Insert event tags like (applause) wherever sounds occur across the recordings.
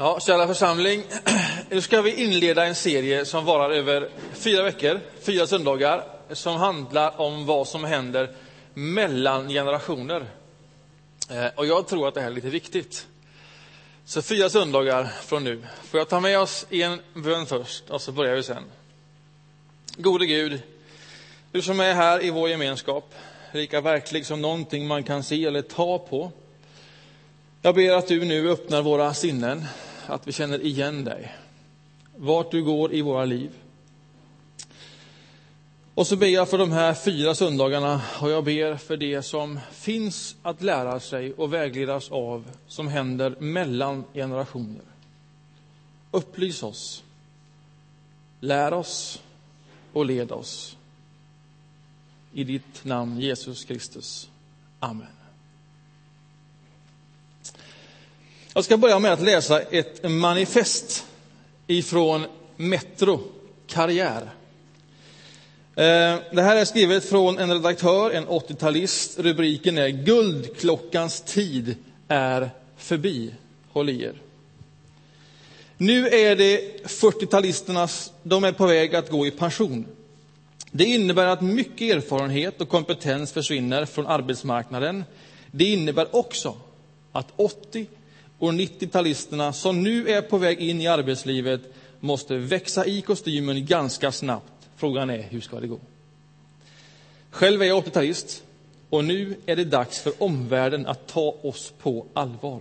Ja, kära församling. (clears throat) Nu ska vi inleda en serie som varar över fyra veckor, fyra söndagar, som handlar om vad som händer mellan generationer. Eh, och jag tror att det här är lite viktigt. Så fyra söndagar från nu. Får jag ta med oss i en bön först och så börjar vi sen. Gode Gud, du som är här i vår gemenskap, lika verklig som någonting man kan se eller ta på. Jag ber att du nu öppnar våra sinnen, att vi känner igen dig, vart du går i våra liv. Och så ber jag för de här fyra söndagarna och jag ber för det som finns att lära sig och vägledas av, som händer mellan generationer. Upplys oss, lär oss och led oss. I ditt namn, Jesus Kristus. Amen. Jag ska börja med att läsa ett manifest ifrån Metro Karriär. Eh, det här är skrivet från en redaktör, en 80-talist. Rubriken är Guldklockans tid är förbi. Håll i er. Nu är det 40-talisternas, de är på väg att gå i pension. Det innebär att mycket erfarenhet och kompetens försvinner från arbetsmarknaden. Det innebär också att 80 och 90-talisterna som nu är på väg in i arbetslivet måste växa i kostymen ganska snabbt. Frågan är, hur ska det gå? Själv är jag 80-talist och nu är det dags för omvärlden att ta oss på allvar.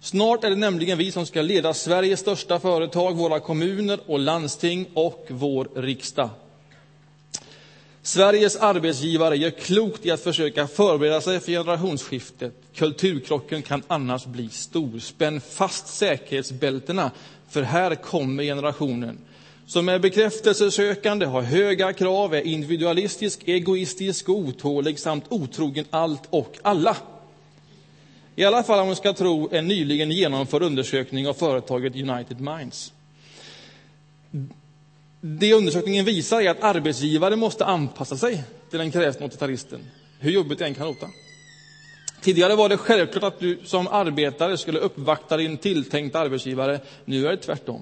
Snart är det nämligen vi som ska leda Sveriges största företag, våra kommuner och landsting och vår riksdag. Sveriges arbetsgivare gör klokt i att försöka förbereda sig för generationsskiftet. Kulturkrocken kan annars bli stor. Spänn fast säkerhetsbältena, för här kommer generationen som är bekräftelsesökande, har höga krav, är individualistisk, egoistisk och otålig samt otrogen allt och alla. I alla fall om man ska tro en nyligen genomförd undersökning av företaget United Minds. Det undersökningen visar är att arbetsgivare måste anpassa sig till den kräsna 80-talisten, hur jobbigt det än kan låta. Tidigare var det självklart att du som arbetare skulle uppvakta din tilltänkta arbetsgivare. Nu är det tvärtom.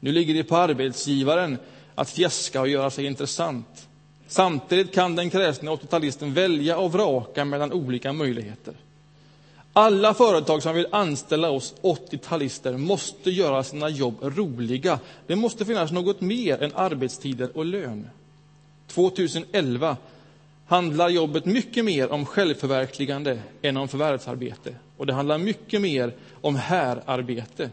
Nu ligger det på arbetsgivaren att fjäska och göra sig intressant. Samtidigt kan den kräsna 80-talisten välja och vraka mellan olika möjligheter. Alla företag som vill anställa oss 80-talister måste göra sina jobb roliga. Det måste finnas något mer än arbetstider och lön. 2011 handlar jobbet mycket mer om självförverkligande än om förvärvsarbete. Och det handlar mycket mer om härarbete.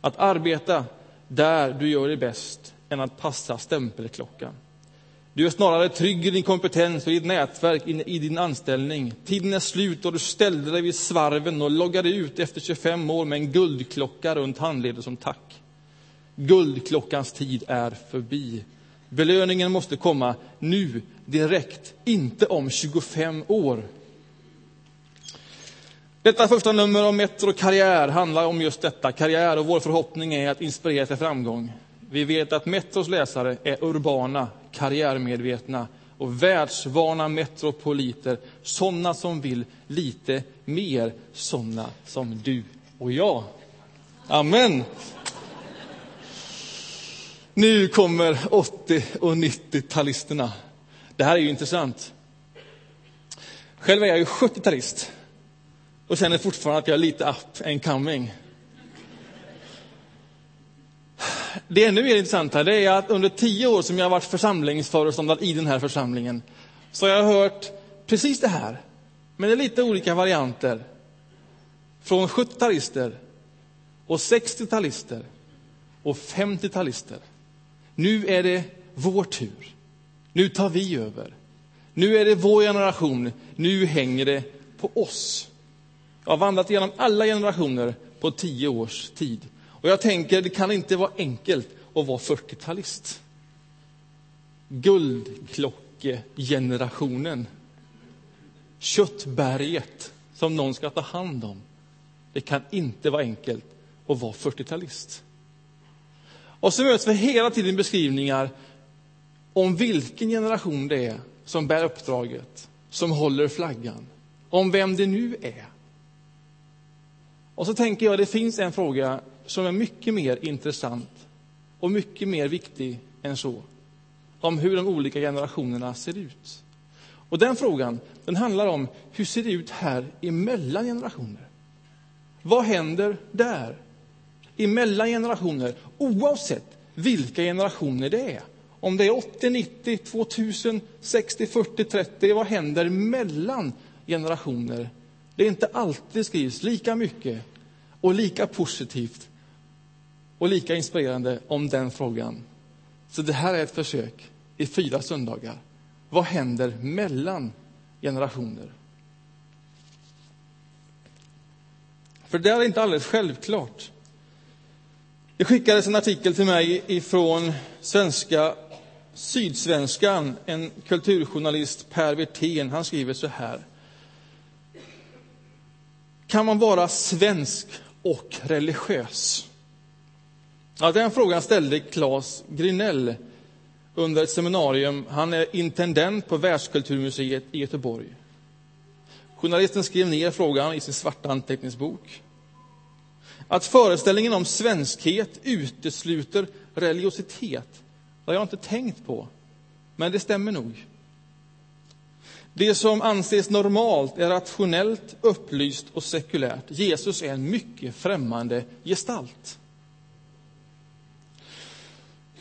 Att arbeta där du gör det bäst än att passa stämpelklockan. Du är snarare trygg i din kompetens och i ditt nätverk, i din anställning. Tiden är slut och du ställde dig vid svarven och loggade ut efter 25 år med en guldklocka runt handleden som tack. Guldklockans tid är förbi. Belöningen måste komma nu, direkt, inte om 25 år. Detta första nummer av Metro Karriär handlar om just detta, karriär, och vår förhoppning är att inspirera till framgång. Vi vet att Metros läsare är urbana, karriärmedvetna och världsvana metropoliter, sådana som vill lite mer, sådana som du och jag. Amen. Nu kommer 80 och 90-talisterna. Det här är ju intressant. Själv är jag ju 70-talist och känner fortfarande att jag är lite up and coming. Det ännu mer intressanta det är att under tio år som jag har varit församlingsföreståndare i den här församlingen så har jag hört precis det här, men det är lite olika varianter. Från 70-talister och 60-talister och 50-talister. Nu är det vår tur. Nu tar vi över. Nu är det vår generation. Nu hänger det på oss. Jag har vandrat genom alla generationer på tio års tid. Och jag tänker, det kan inte vara enkelt att vara 40-talist. Guldklockegenerationen. Köttberget som någon ska ta hand om. Det kan inte vara enkelt att vara 40-talist. Och så möts vi hela tiden beskrivningar om vilken generation det är som bär uppdraget, som håller flaggan, om vem det nu är. Och så tänker jag, det finns en fråga som är mycket mer intressant och mycket mer viktig än så. Om hur de olika generationerna ser ut. Och den frågan den handlar om hur ser det ut här emellan generationer? Vad händer där? Emellan generationer, oavsett vilka generationer det är. Om det är 80, 90, 2000, 60, 40, 30, vad händer mellan generationer? Det är inte alltid skrivs lika mycket och lika positivt och lika inspirerande om den frågan. Så det här är ett försök i fyra söndagar. Vad händer mellan generationer? För det är inte alldeles självklart. Det skickades en artikel till mig ifrån svenska Sydsvenskan, en kulturjournalist, Per Wirtén, han skriver så här. Kan man vara svensk och religiös? Ja, den frågan ställde Claes Grinell under ett seminarium. Han är intendent på Världskulturmuseet i Göteborg. Journalisten skrev ner frågan i sin svarta anteckningsbok. Att föreställningen om svenskhet utesluter religiositet det har jag inte tänkt på, men det stämmer nog. Det som anses normalt är rationellt, upplyst och sekulärt. Jesus är en mycket främmande gestalt.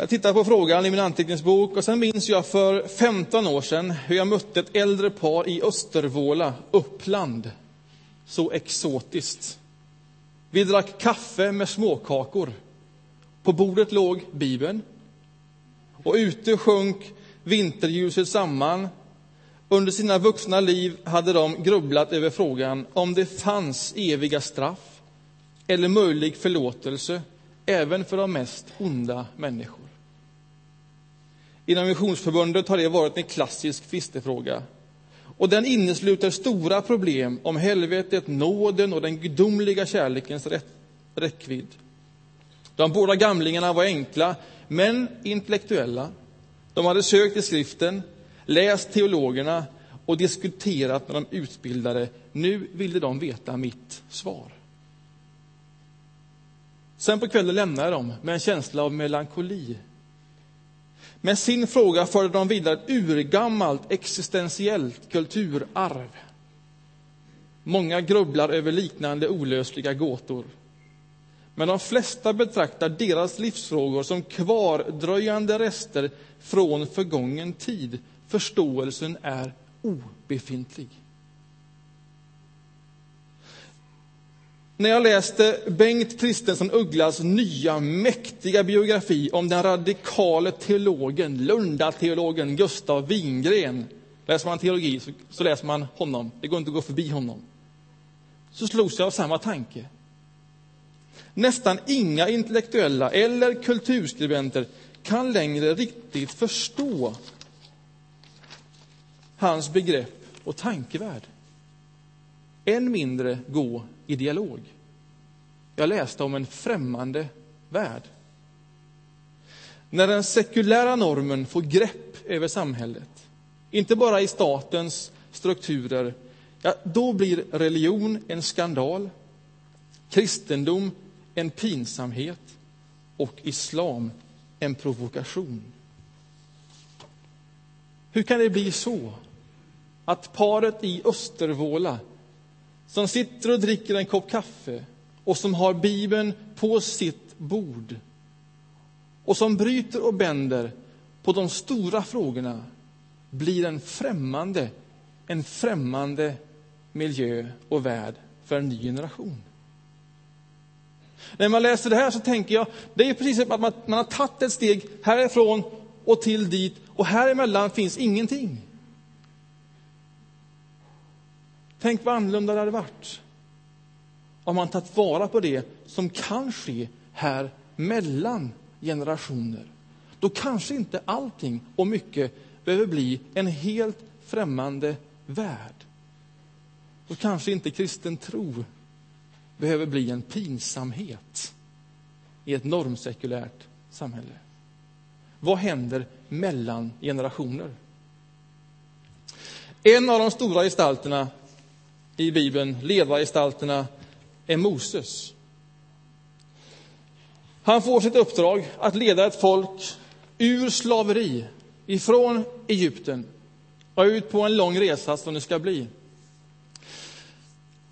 Jag tittar på frågan i min anteckningsbok och sen minns jag för 15 år sedan hur jag mötte ett äldre par i Östervåla, Uppland. Så exotiskt. Vi drack kaffe med småkakor. På bordet låg Bibeln. Och ute sjönk vinterljuset samman. Under sina vuxna liv hade de grubblat över frågan om det fanns eviga straff eller möjlig förlåtelse även för de mest onda människor. Inom Missionsförbundet har det varit en klassisk tvistefråga. Och den innesluter stora problem om helvetet, nåden och den gudomliga kärlekens räckvidd. De båda gamlingarna var enkla, men intellektuella. De hade sökt i skriften, läst teologerna och diskuterat med de utbildade. Nu ville de veta mitt svar. Sen på kvällen lämnade de med en känsla av melankoli med sin fråga förde de vidare ett urgammalt existentiellt kulturarv. Många grubblar över liknande olösliga gåtor. Men de flesta betraktar deras livsfrågor som kvardröjande rester från förgången tid. Förståelsen är obefintlig. När jag läste Bengt Kristensson Ugglas nya mäktiga biografi om den radikale teologen, Lundateologen Gustav Wingren. Läser man teologi så, så, läser man honom, det går inte att gå förbi honom. Så slogs jag av samma tanke. Nästan inga intellektuella eller kulturskribenter kan längre riktigt förstå hans begrepp och tankevärld. Än mindre gå i dialog. Jag läste om en främmande värld. När den sekulära normen får grepp över samhället, inte bara i statens strukturer, ja, då blir religion en skandal, kristendom en pinsamhet och islam en provokation. Hur kan det bli så att paret i Östervåla som sitter och dricker en kopp kaffe och som har Bibeln på sitt bord och som bryter och bänder på de stora frågorna blir en främmande, en främmande miljö och värld för en ny generation. När man läser det här så tänker jag, det är precis som att man, man har tagit ett steg härifrån och till dit och här emellan finns ingenting. Tänk vad annorlunda det hade varit om man tagit vara på det som kan ske här mellan generationer. Då kanske inte allting och mycket behöver bli en helt främmande värld. Då kanske inte kristen tro behöver bli en pinsamhet i ett normsekulärt samhälle. Vad händer mellan generationer? En av de stora gestalterna i Bibeln, ledargestalterna, är Moses. Han får sitt uppdrag att leda ett folk ur slaveri, ifrån Egypten och ut på en lång resa som det ska bli.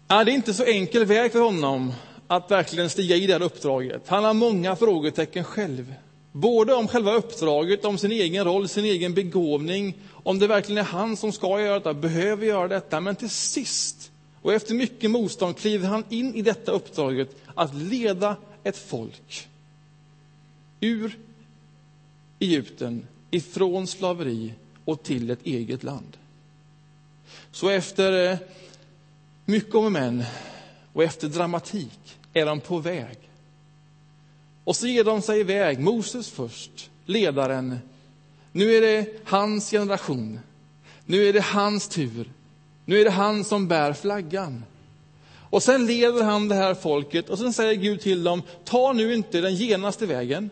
Det är inte så enkel väg för honom att verkligen stiga i det här uppdraget. Han har många frågetecken själv. Både om själva uppdraget, om sin egen roll, sin egen begåvning, om det verkligen är han som ska göra detta, behöver göra detta. Men till sist, och efter mycket motstånd, kliver han in i detta uppdraget att leda ett folk ur Egypten, ifrån slaveri och till ett eget land. Så efter eh, mycket om och men och efter dramatik är de på väg. Och så ger de sig iväg, Moses först, ledaren. Nu är det hans generation. Nu är det hans tur. Nu är det han som bär flaggan. Och sen leder han det här folket och sen säger Gud till dem, ta nu inte den genaste vägen.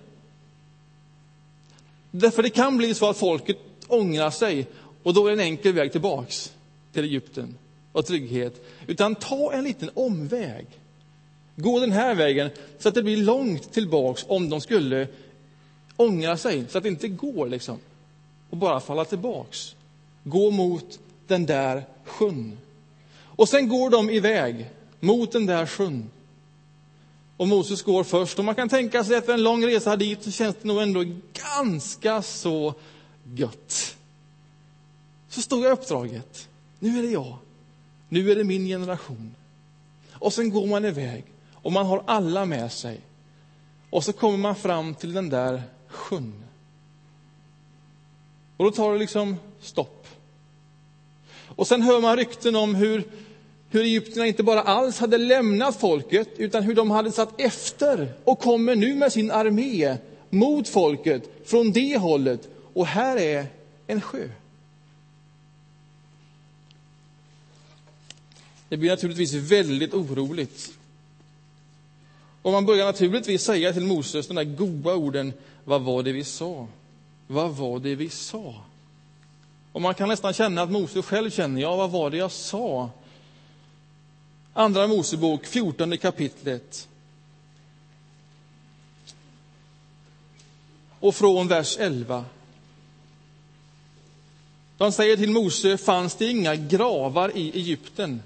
Därför det kan bli så att folket ångrar sig och då är det en enkel väg tillbaks till Egypten och trygghet. Utan ta en liten omväg. Gå den här vägen så att det blir långt tillbaks om de skulle ångra sig, så att det inte går liksom. Och bara falla tillbaks. Gå mot den där sjön. Och sen går de iväg mot den där sjön. Och Moses går först. Och man kan tänka sig att en lång resa dit så känns det nog ändå ganska så gött. Så stod jag uppdraget. Nu är det jag. Nu är det min generation. Och sen går man iväg och man har alla med sig. Och så kommer man fram till den där sjön. Och då tar det liksom stopp. Och sen hör man rykten om hur, hur egyptierna inte bara alls hade lämnat folket, utan hur de hade satt efter och kommer nu med sin armé mot folket från det hållet. Och här är en sjö. Det blir naturligtvis väldigt oroligt. Och man börjar naturligtvis säga till Moses de där goda orden, vad var det vi sa? Vad var det vi sa? Och man kan nästan känna att Mose själv känner, ja, vad var det jag sa? Andra Mosebok, 14 kapitlet. Och från vers 11. De säger till Mose, fanns det inga gravar i Egypten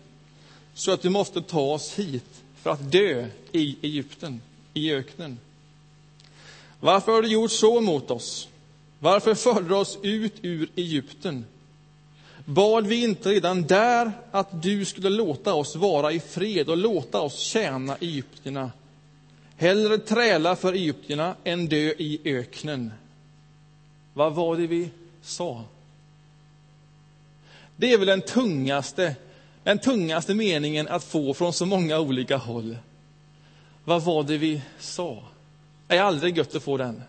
så att du måste ta oss hit för att dö i Egypten, i öknen. Varför har du gjort så mot oss? Varför förde du oss ut ur Egypten? Bad vi inte redan där att du skulle låta oss vara i fred och låta oss tjäna egyptierna? Hellre träla för egyptierna än dö i öknen. Vad var det vi sa? Det är väl den tungaste den tungaste meningen att få från så många olika håll. Vad var det vi sa? Det är aldrig gött att få den,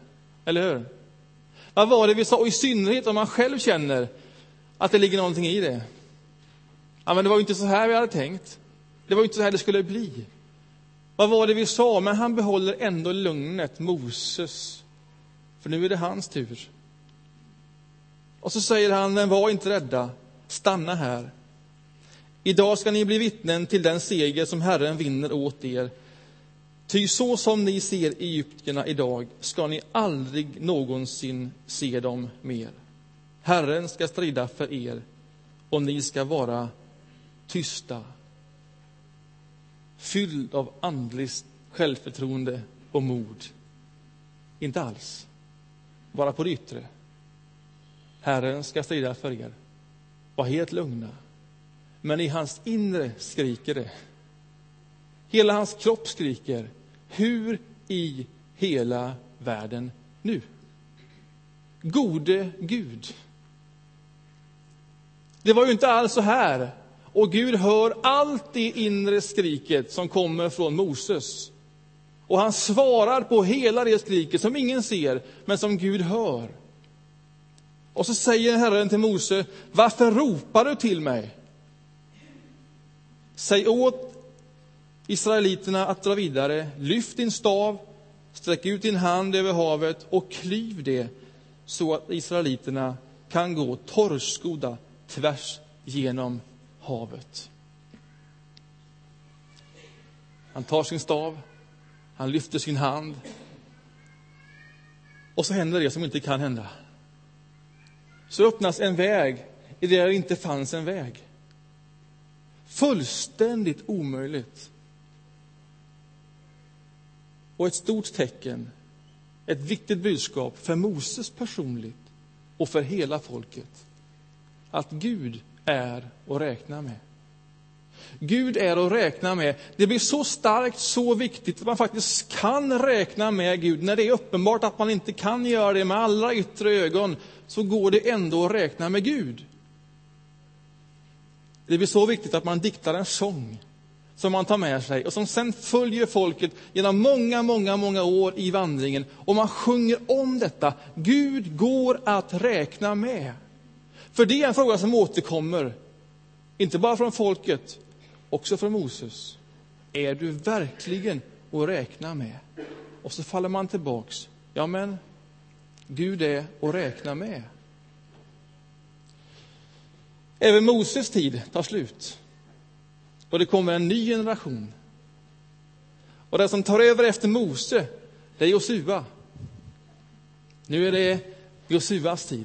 eller hur? Vad var det vi sa? Och i synnerhet om man själv känner att det ligger någonting i det. Ja, men det var ju inte så här vi hade tänkt. Det var ju inte så här det skulle bli. Vad var det vi sa? Men han behåller ändå lugnet, Moses. För nu är det hans tur. Och så säger han, men var inte rädda, stanna här. Idag ska ni bli vittnen till den seger som Herren vinner åt er. Ty så som ni ser egyptierna idag ska ni aldrig någonsin se dem mer. Herren ska strida för er och ni ska vara tysta. Fylld av andligt självförtroende och mod. Inte alls. Bara på det yttre. Herren ska strida för er. Var helt lugna. Men i hans inre skriker det. Hela hans kropp skriker. Hur i hela världen nu? Gode Gud. Det var ju inte alls så här. Och Gud hör allt det inre skriket som kommer från Moses. Och han svarar på hela det skriket som ingen ser, men som Gud hör. Och så säger Herren till Mose, varför ropar du till mig? Säg åt israeliterna att dra vidare, lyft din stav, sträck ut din hand över havet och klyv det så att israeliterna kan gå torrskodda tvärs genom havet. Han tar sin stav, han lyfter sin hand Och så händer det som inte kan hända. Så öppnas en väg i det där det inte fanns en väg. Fullständigt omöjligt. Och ett stort tecken, ett viktigt budskap för Moses personligt och för hela folket. Att Gud är att räkna med. Gud är att räkna med. Det blir så starkt, så viktigt att man faktiskt kan räkna med Gud. När det är uppenbart att man inte kan göra det med alla yttre ögon, så går det ändå att räkna med Gud. Det blir så viktigt att man diktar en sång som man tar med sig och som sen följer folket genom många, många, många år i vandringen. Och man sjunger om detta. Gud går att räkna med. För det är en fråga som återkommer, inte bara från folket, också från Moses. Är du verkligen att räkna med? Och så faller man tillbaks. Ja, men Gud är att räkna med. Även Moses tid tar slut. Och det kommer en ny generation. Och den som tar över efter Mose, det är Josua. Nu är det Josuas tid.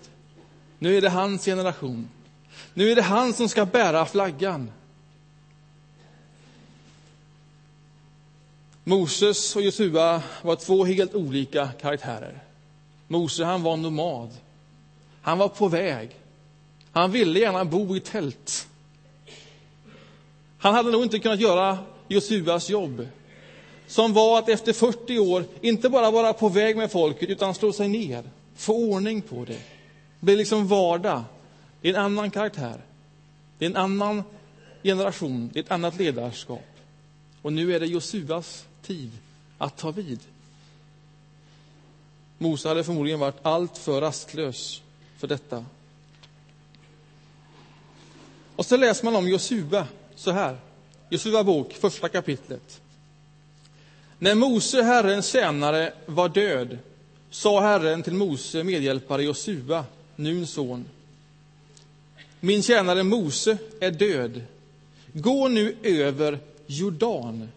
Nu är det hans generation. Nu är det han som ska bära flaggan. Moses och Josua var två helt olika karaktärer. Mose han var nomad. Han var på väg. Han ville gärna bo i tält. Han hade nog inte kunnat göra Josuas jobb, som var att efter 40 år inte bara vara på väg med folket, utan slå sig ner, få ordning på det. Det blir liksom vardag. Det är en annan karaktär. Det är en annan generation, det är ett annat ledarskap. Och nu är det Josuas tid att ta vid. Mose hade förmodligen varit alltför rastlös för detta. Och så läser man om Josua så här. Josua bok, första kapitlet. När Mose, Herrens tjänare, var död sa Herren till Mose medhjälpare Josua, Nuns son. Min tjänare Mose är död. Gå nu över Jordan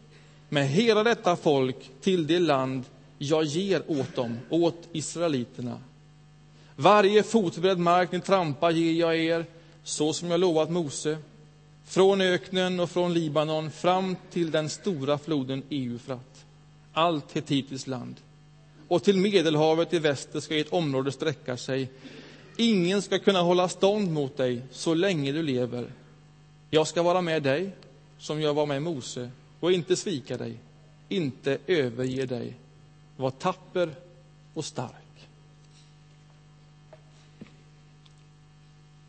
med hela detta folk till det land jag ger åt dem, åt israeliterna. Varje fotbredd mark ni trampar ger jag er, så som jag lovat Mose, från öknen och från Libanon fram till den stora floden Eufrat, allt Hetitis land. Och till Medelhavet i väster ska ert område sträcka sig. Ingen ska kunna hålla stånd mot dig så länge du lever. Jag ska vara med dig, som jag var med Mose, och inte svika dig, inte överge dig. Var tapper och stark.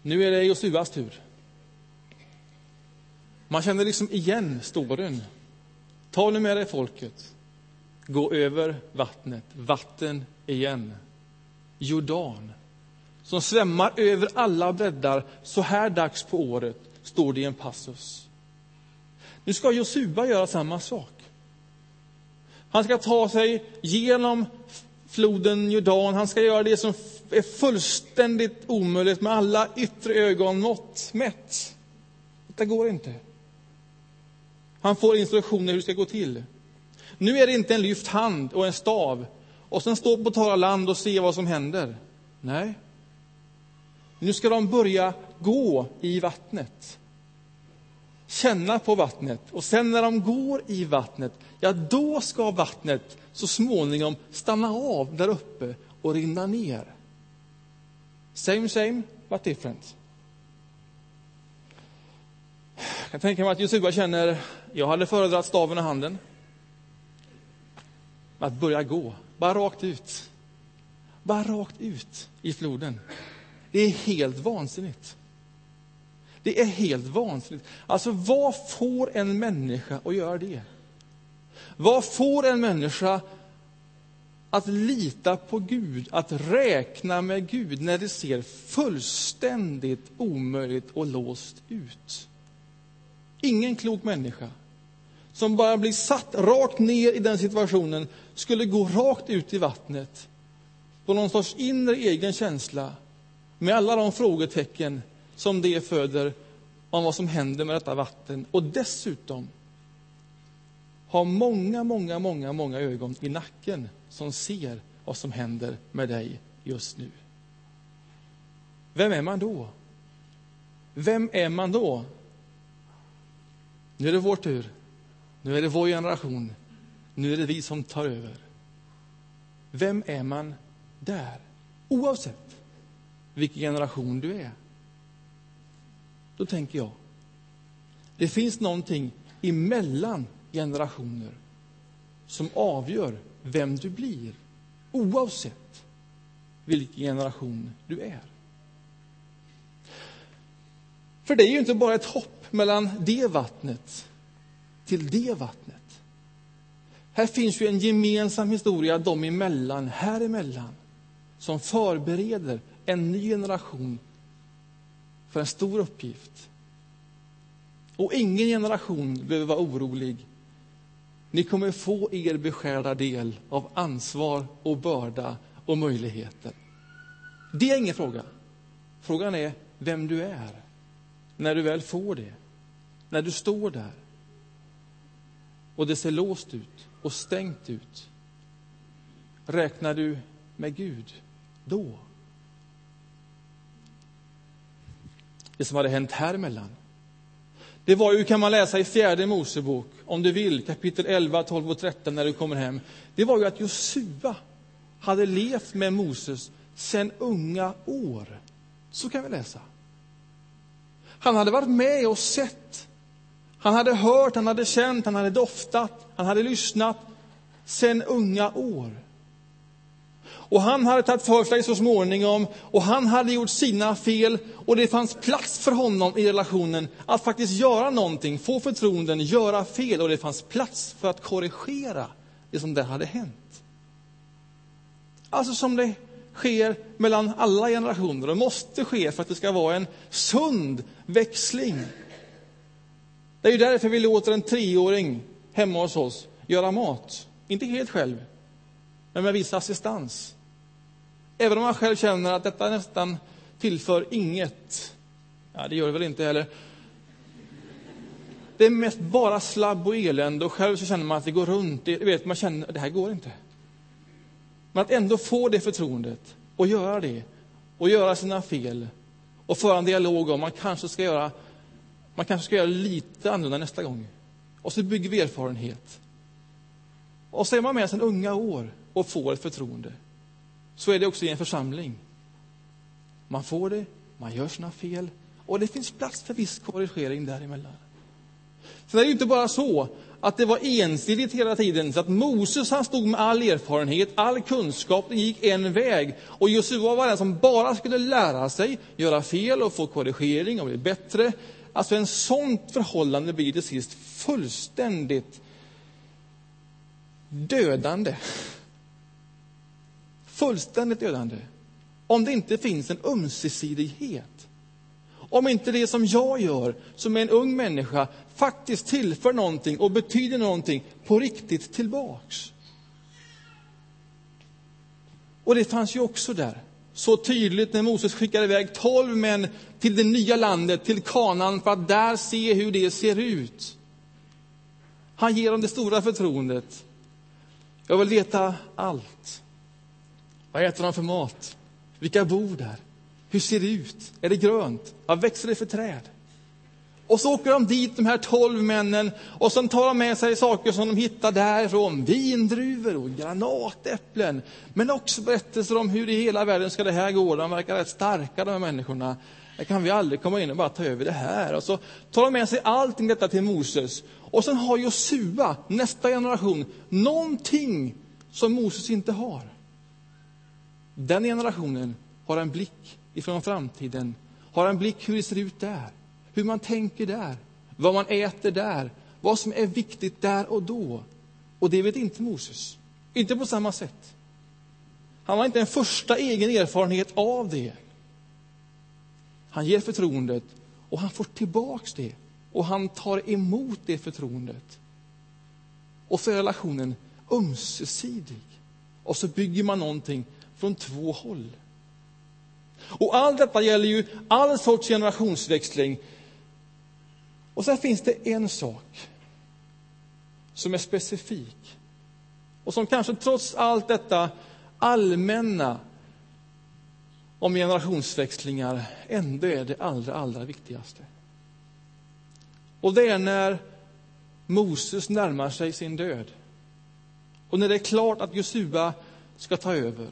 Nu är det Josuas tur. Man känner liksom igen storyn. Ta nu med dig folket. Gå över vattnet. Vatten igen. Jordan. Som svämmar över alla bäddar så här dags på året, står det i en passus. Nu ska Josua göra samma sak. Han ska ta sig genom floden Jordan. Han ska göra det som är fullständigt omöjligt med alla yttre ögon mått mätt. Det går inte. Han får instruktioner hur det ska gå till. Nu är det inte en lyft hand och en stav och sen stå på torra land och se vad som händer. Nej. Nu ska de börja gå i vattnet. Känna på vattnet. Och sen när de går i vattnet, ja då ska vattnet så småningom stanna av där uppe och rinna ner. Same same, but different. Jag kan tänka mig att Josua känner, jag hade föredragit staven i handen. Att börja gå, bara rakt ut. Bara rakt ut i floden. Det är helt vansinnigt. Det är helt vansinnigt. Alltså, vad får en människa att göra det? Vad får en människa att lita på Gud, att räkna med Gud när det ser fullständigt omöjligt och låst ut? Ingen klok människa som bara blir satt rakt ner i den situationen skulle gå rakt ut i vattnet på någon sorts inre egen känsla med alla de frågetecken som det föder om vad som händer med detta vatten. Och dessutom ha många, många, många, många ögon i nacken som ser vad som händer med dig just nu. Vem är man då? Vem är man då? Nu är det vår tur. Nu är det vår generation. Nu är det vi som tar över. Vem är man där? Oavsett vilken generation du är. Då tänker jag, det finns någonting emellan generationer som avgör vem du blir, oavsett vilken generation du är. För det är ju inte bara ett hopp mellan det vattnet till det vattnet. Här finns ju en gemensam historia dem emellan, här emellan, som förbereder en ny generation för en stor uppgift. Och ingen generation behöver vara orolig. Ni kommer få er beskärda del av ansvar och börda och möjligheter. Det är ingen fråga. Frågan är vem du är när du väl får det. När du står där och det ser låst ut och stängt ut. Räknar du med Gud då? Det som hade hänt här emellan. Det var ju, kan man läsa i fjärde Mosebok, om du vill, kapitel 11, 12 och 13 när du kommer hem. Det var ju att Josua hade levt med Moses sedan unga år. Så kan vi läsa. Han hade varit med och sett. Han hade hört, han hade känt, han hade doftat, han hade lyssnat sedan unga år. Och han hade tagit för sig så småningom och han hade gjort sina fel och det fanns plats för honom i relationen att faktiskt göra någonting, få förtroenden, göra fel och det fanns plats för att korrigera det som där hade hänt. Alltså som det sker mellan alla generationer och måste ske för att det ska vara en sund växling. Det är ju därför vi låter en treåring hemma hos oss göra mat. Inte helt själv, men med viss assistans. Även om man själv känner att detta nästan tillför inget. Ja, det gör det väl inte heller. Det är mest bara slabb och elände och själv så känner man att det går runt. Det, vet, man känner att det här går inte. Men att ändå få det förtroendet och göra det och göra sina fel och föra en dialog om man kanske ska göra man kanske ska göra lite annorlunda nästa gång. Och så bygger vi erfarenhet. Och så är man med sedan unga år och får ett förtroende. Så är det också i en församling. Man får det, man gör sina fel och det finns plats för viss korrigering däremellan. Sen är det inte bara så att det var ensidigt hela tiden, så att Moses han stod med all erfarenhet, all kunskap, det gick en väg. Och Josua var den som bara skulle lära sig, göra fel och få korrigering och bli bättre. Alltså en sånt förhållande blir till sist fullständigt dödande. Fullständigt dödande. Om det inte finns en ömsesidighet. Om inte det som jag gör, som är en ung människa, faktiskt tillför någonting och betyder någonting på riktigt tillbaks. Och det fanns ju också där, så tydligt när Moses skickade iväg tolv män till det nya landet, till Kanaan, för att där se hur det ser ut. Han ger dem det stora förtroendet. Jag vill veta allt. Vad äter de för mat? Vilka bor där? Hur ser det ut? Är det grönt? Vad växer det för träd? Och så åker de dit, de här tolv männen, och så tar de med sig saker som de hittar därifrån. Vindruvor och granatäpplen. Men också berättelser om hur i hela världen ska det här gå. De verkar rätt starka de här människorna. Där kan vi aldrig komma in och bara ta över det här. Och så tar de med sig allting detta till Moses. Och sen har Josua, nästa generation, någonting som Moses inte har. Den generationen har en blick ifrån framtiden, har en blick hur det ser ut där, hur man tänker där, vad man äter där, vad som är viktigt där och då. Och det vet inte Moses, inte på samma sätt. Han har inte en första egen erfarenhet av det. Han ger förtroendet och han får tillbaks det och han tar emot det förtroendet. Och så är relationen ömsesidig. Och så bygger man någonting från två håll. Och allt detta gäller ju all sorts generationsväxling. Och sen finns det en sak som är specifik och som kanske trots allt detta allmänna om generationsväxlingar ändå är det allra, allra viktigaste. Och det är när Moses närmar sig sin död. Och när det är klart att Josua ska ta över.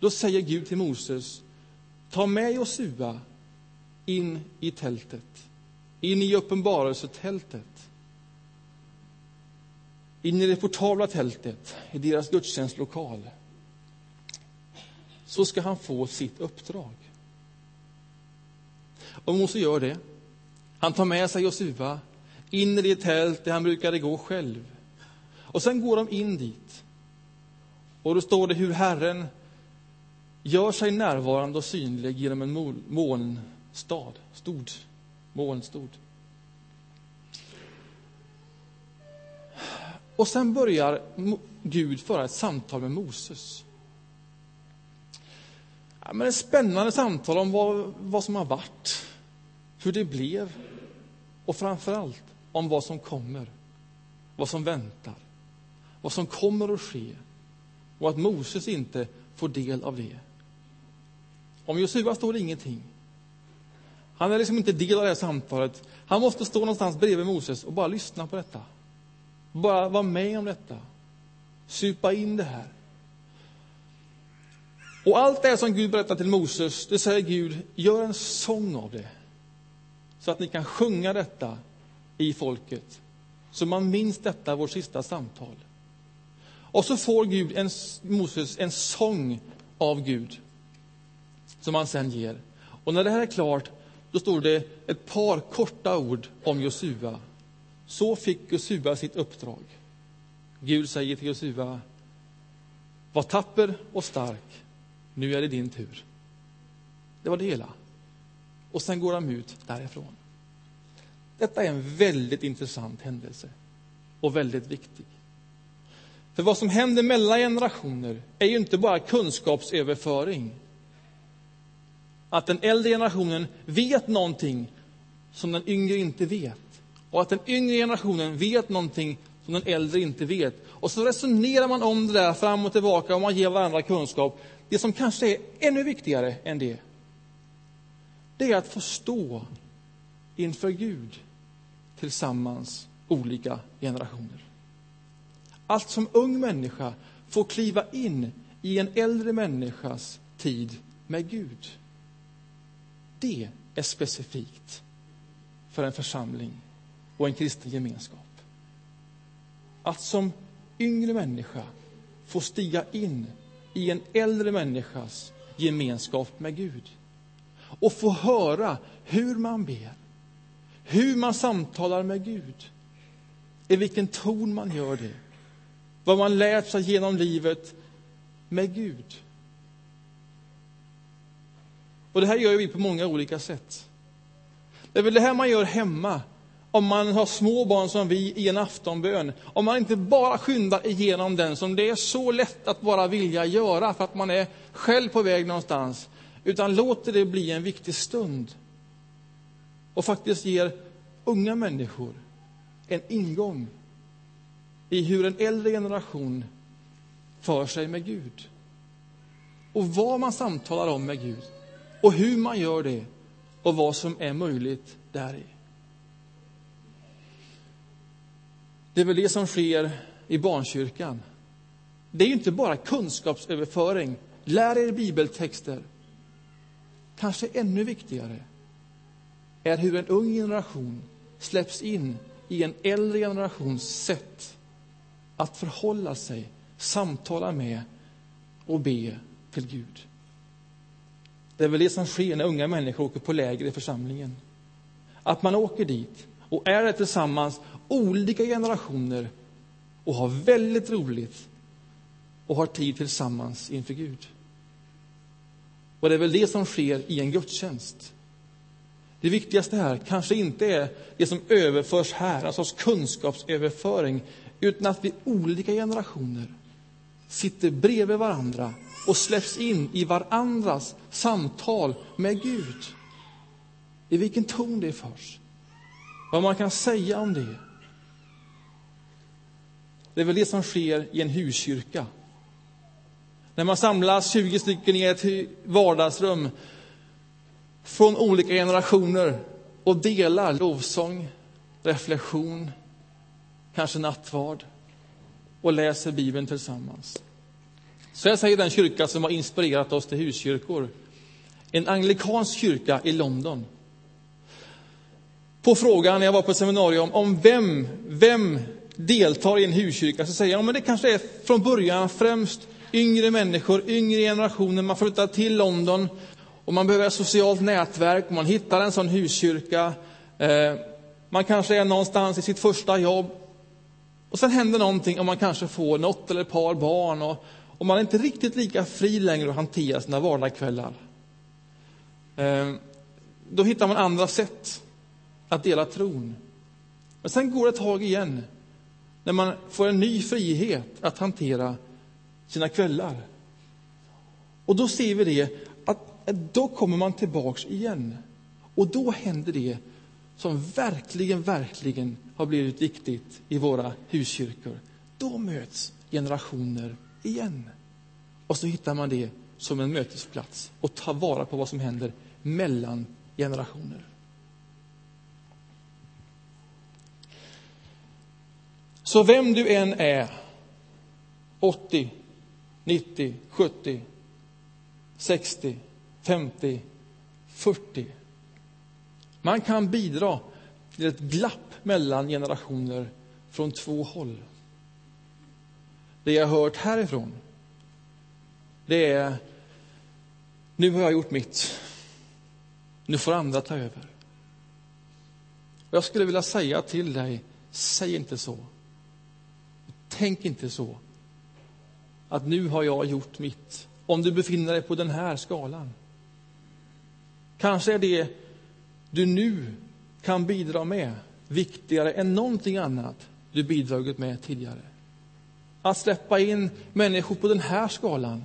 Då säger Gud till Moses, ta med Josua in i tältet, in i uppenbarelsetältet, in i det portabla tältet, i deras gudstjänstlokal. Så ska han få sitt uppdrag. Och Mose gör det. Han tar med sig Josua in i det tält där han brukade gå själv. Och sen går de in dit. Och då står det hur Herren gör sig närvarande och synlig genom en molnstad, stod, molnstod. Och sen börjar Gud föra ett samtal med Moses. Ja, men ett spännande samtal om vad, vad som har varit, hur det blev och framför allt om vad som kommer, vad som väntar, vad som kommer att ske och att Moses inte får del av det. Om Josua står det ingenting. Han är liksom inte del av det här samtalet. Han måste stå någonstans bredvid Moses och bara lyssna på detta. Bara vara med om detta. Supa in det här. Och allt det som Gud berättar till Moses, det säger Gud, gör en sång av det. Så att ni kan sjunga detta i folket. Så man minns detta, vårt sista samtal. Och så får Gud en, Moses en sång av Gud som han sen ger. Och när det här är klart, då står det ett par korta ord om Josua. Så fick Josua sitt uppdrag. Gud säger till Josua, var tapper och stark, nu är det din tur. Det var det hela. Och sen går han ut därifrån. Detta är en väldigt intressant händelse och väldigt viktig. För vad som händer mellan generationer är ju inte bara kunskapsöverföring. Att den äldre generationen vet någonting som den yngre inte vet. Och att den yngre generationen vet någonting som den äldre inte vet. Och så resonerar man om det där fram och tillbaka och man ger varandra kunskap. Det som kanske är ännu viktigare än det, det är att få stå inför Gud tillsammans, olika generationer. Att som ung människa få kliva in i en äldre människas tid med Gud. Det är specifikt för en församling och en kristen gemenskap. Att som yngre människa få stiga in i en äldre människas gemenskap med Gud och få höra hur man ber, hur man samtalar med Gud, i vilken ton man gör det, vad man lärt sig genom livet med Gud. Och Det här gör vi på många olika sätt. Det är väl det här man gör hemma, om man har små barn som vi i en aftonbön. Om man inte bara skyndar igenom den, som det är så lätt att bara vilja göra för att man är själv på väg någonstans, utan låter det bli en viktig stund och faktiskt ger unga människor en ingång i hur en äldre generation för sig med Gud. Och vad man samtalar om med Gud, och hur man gör det och vad som är möjligt där i. Det är väl det som sker i barnkyrkan. Det är ju inte bara kunskapsöverföring, lär er bibeltexter. Kanske ännu viktigare är hur en ung generation släpps in i en äldre generations sätt att förhålla sig, samtala med och be till Gud. Det är väl det som sker när unga människor åker på läger i församlingen. Att man åker dit och är där tillsammans, olika generationer, och har väldigt roligt och har tid tillsammans inför Gud. Och det är väl det som sker i en gudstjänst. Det viktigaste här kanske inte är det som överförs här, en sorts kunskapsöverföring, utan att vi olika generationer sitter bredvid varandra och släpps in i varandras samtal med Gud. I vilken ton det förs. Vad man kan säga om det. Det är väl det som sker i en huskyrka. När man samlas 20 stycken i ett vardagsrum från olika generationer och delar lovsång, reflektion, kanske nattvard och läser Bibeln tillsammans. Så jag säger den kyrka som har inspirerat oss till huskyrkor. En anglikansk kyrka i London. På frågan när jag var på seminarium om vem, vem deltar i en huskyrka så säger jag att det kanske är från början främst yngre människor, yngre generationer. Man flyttar till London och man behöver ett socialt nätverk. Man hittar en sån huskyrka. Eh, man kanske är någonstans i sitt första jobb. Och sen händer någonting och man kanske får något eller ett par barn. Och, och man är inte riktigt lika fri längre att hantera sina vardagskvällar. Ehm, då hittar man andra sätt att dela tron. Men sen går det ett tag igen när man får en ny frihet att hantera sina kvällar. Och då ser vi det att då kommer man tillbaks igen. Och då händer det som verkligen, verkligen har blivit viktigt i våra huskyrkor. Då möts generationer igen. Och så hittar man det som en mötesplats och tar vara på vad som händer mellan generationer. Så vem du än är, 80, 90, 70, 60, 50, 40. Man kan bidra till ett glapp mellan generationer från två håll. Det jag har hört härifrån, det är nu har jag gjort mitt. Nu får andra ta över. Och jag skulle vilja säga till dig, säg inte så. Tänk inte så. Att nu har jag gjort mitt. Om du befinner dig på den här skalan. Kanske är det du nu kan bidra med viktigare än någonting annat du bidragit med tidigare. Att släppa in människor på den här skalan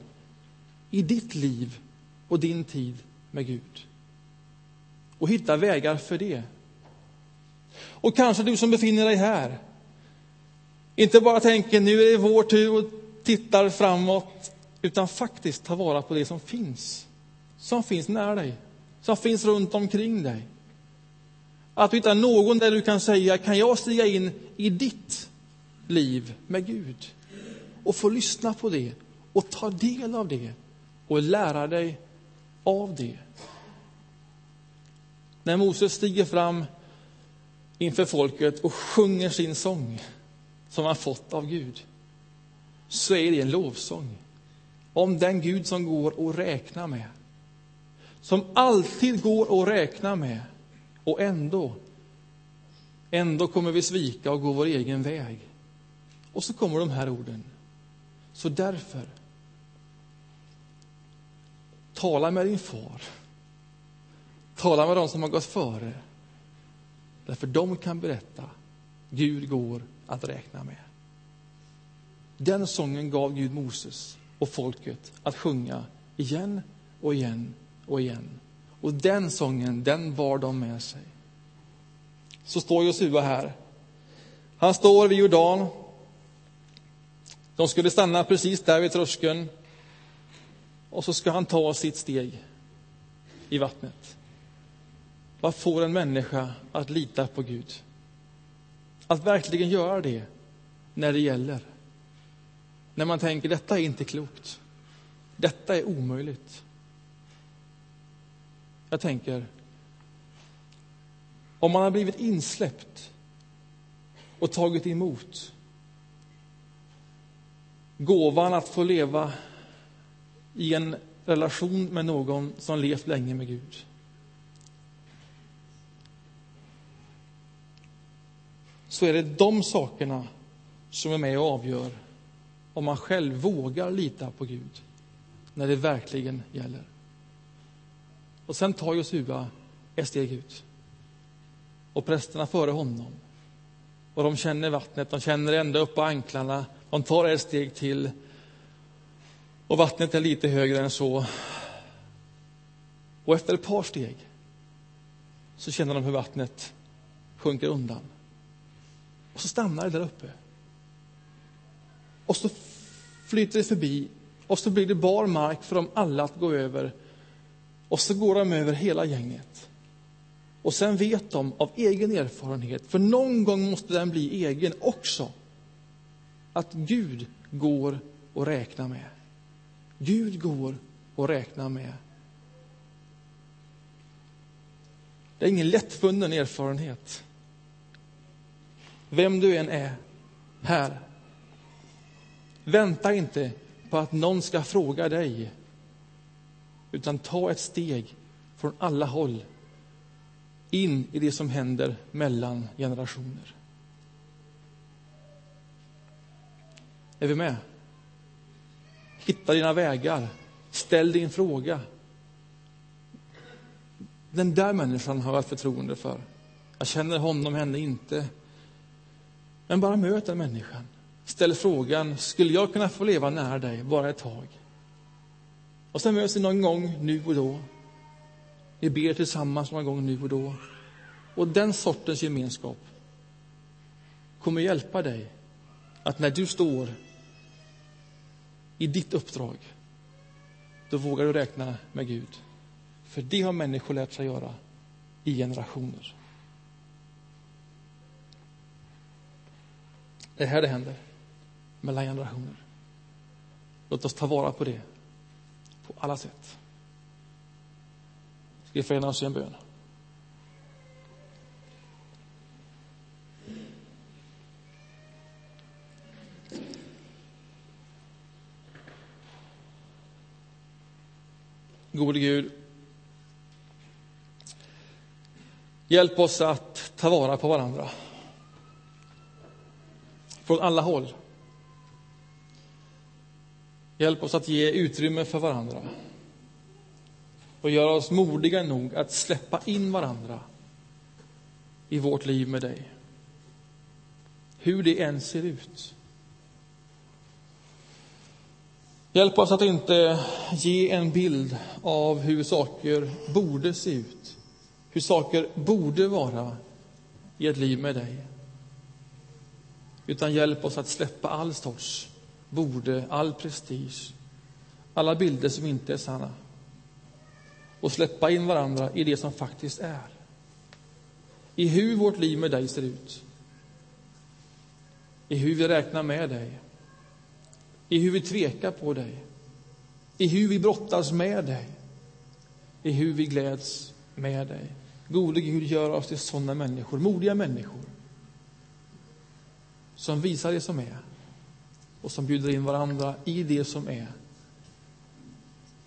i ditt liv och din tid med Gud. Och hitta vägar för det. Och kanske du som befinner dig här inte bara tänker nu är det vår tur och tittar framåt, utan faktiskt tar vara på det som finns. Som finns nära dig, som finns runt omkring dig. Att du hittar någon där du kan säga, kan jag stiga in i ditt liv med Gud? Och få lyssna på det och ta del av det och lära dig av det. När Moses stiger fram inför folket och sjunger sin sång som han fått av Gud, så är det en lovsång om den Gud som går att räkna med. Som alltid går att räkna med. Och ändå, ändå kommer vi svika och gå vår egen väg. Och så kommer de här orden. Så därför, tala med din far. Tala med dem som har gått före. Därför de kan berätta, Gud går att räkna med. Den sången gav Gud Moses och folket att sjunga igen och igen och igen. Och den sången, den bar de med sig. Så står Josua här. Han står vid Jordan. De skulle stanna precis där vid tröskeln. Och så ska han ta sitt steg i vattnet. Vad får en människa att lita på Gud? Att verkligen göra det när det gäller. När man tänker detta är inte klokt. Detta är omöjligt. Jag tänker, om man har blivit insläppt och tagit emot gåvan att få leva i en relation med någon som levt länge med Gud. så är det de sakerna som är med och avgör om man själv vågar lita på Gud när det verkligen gäller. Och sen tar Josua ett steg ut. Och prästerna före honom. Och de känner vattnet, de känner det ända upp på anklarna. Han tar ett steg till. Och vattnet är lite högre än så. Och efter ett par steg så känner de hur vattnet sjunker undan. Och så stannar det där uppe. Och så flyter det förbi Och så blir det bar mark för dem alla att gå över. Och så går de över hela gänget. Och sen vet de av egen erfarenhet, för någon gång måste den bli egen också, att Gud går och räkna med. Gud går och räkna med. Det är ingen lättfunnen erfarenhet. Vem du än är här. Vänta inte på att någon ska fråga dig, utan ta ett steg från alla håll in i det som händer mellan generationer. Är vi med? Hitta dina vägar. Ställ din fråga. Den där människan har jag förtroende för. Jag känner honom, henne inte. Men bara möt den människan. Ställ frågan, skulle jag kunna få leva nära dig bara ett tag? Och sen möts vi någon gång nu och då. Vi ber tillsammans någon gång nu och då. Och den sortens gemenskap kommer hjälpa dig att när du står i ditt uppdrag, då vågar du räkna med Gud. För det har människor lärt sig göra i generationer. Det är här det händer, mellan generationer. Låt oss ta vara på det på alla sätt. Ska vi förena oss i en bön? Gode Gud, hjälp oss att ta vara på varandra. Från alla håll. Hjälp oss att ge utrymme för varandra. Och göra oss modiga nog att släppa in varandra i vårt liv med dig. Hur det än ser ut. Hjälp oss att inte ge en bild av hur saker borde se ut, hur saker borde vara i ett liv med dig. Utan hjälp oss att släppa all sorts borde, all prestige, alla bilder som inte är sanna och släppa in varandra i det som faktiskt är. I hur vårt liv med dig ser ut. I hur vi räknar med dig i hur vi tvekar på dig, i hur vi brottas med dig, i hur vi gläds med dig. Gode Gud, gör oss till sådana människor, modiga människor, som visar det som är. Och som bjuder in varandra i det som är.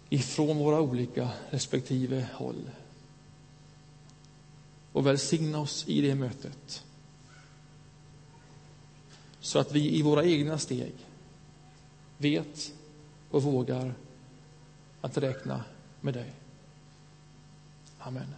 Ifrån våra olika respektive håll. Och välsigna oss i det mötet. Så att vi i våra egna steg vet och vågar att räkna med dig. Amen.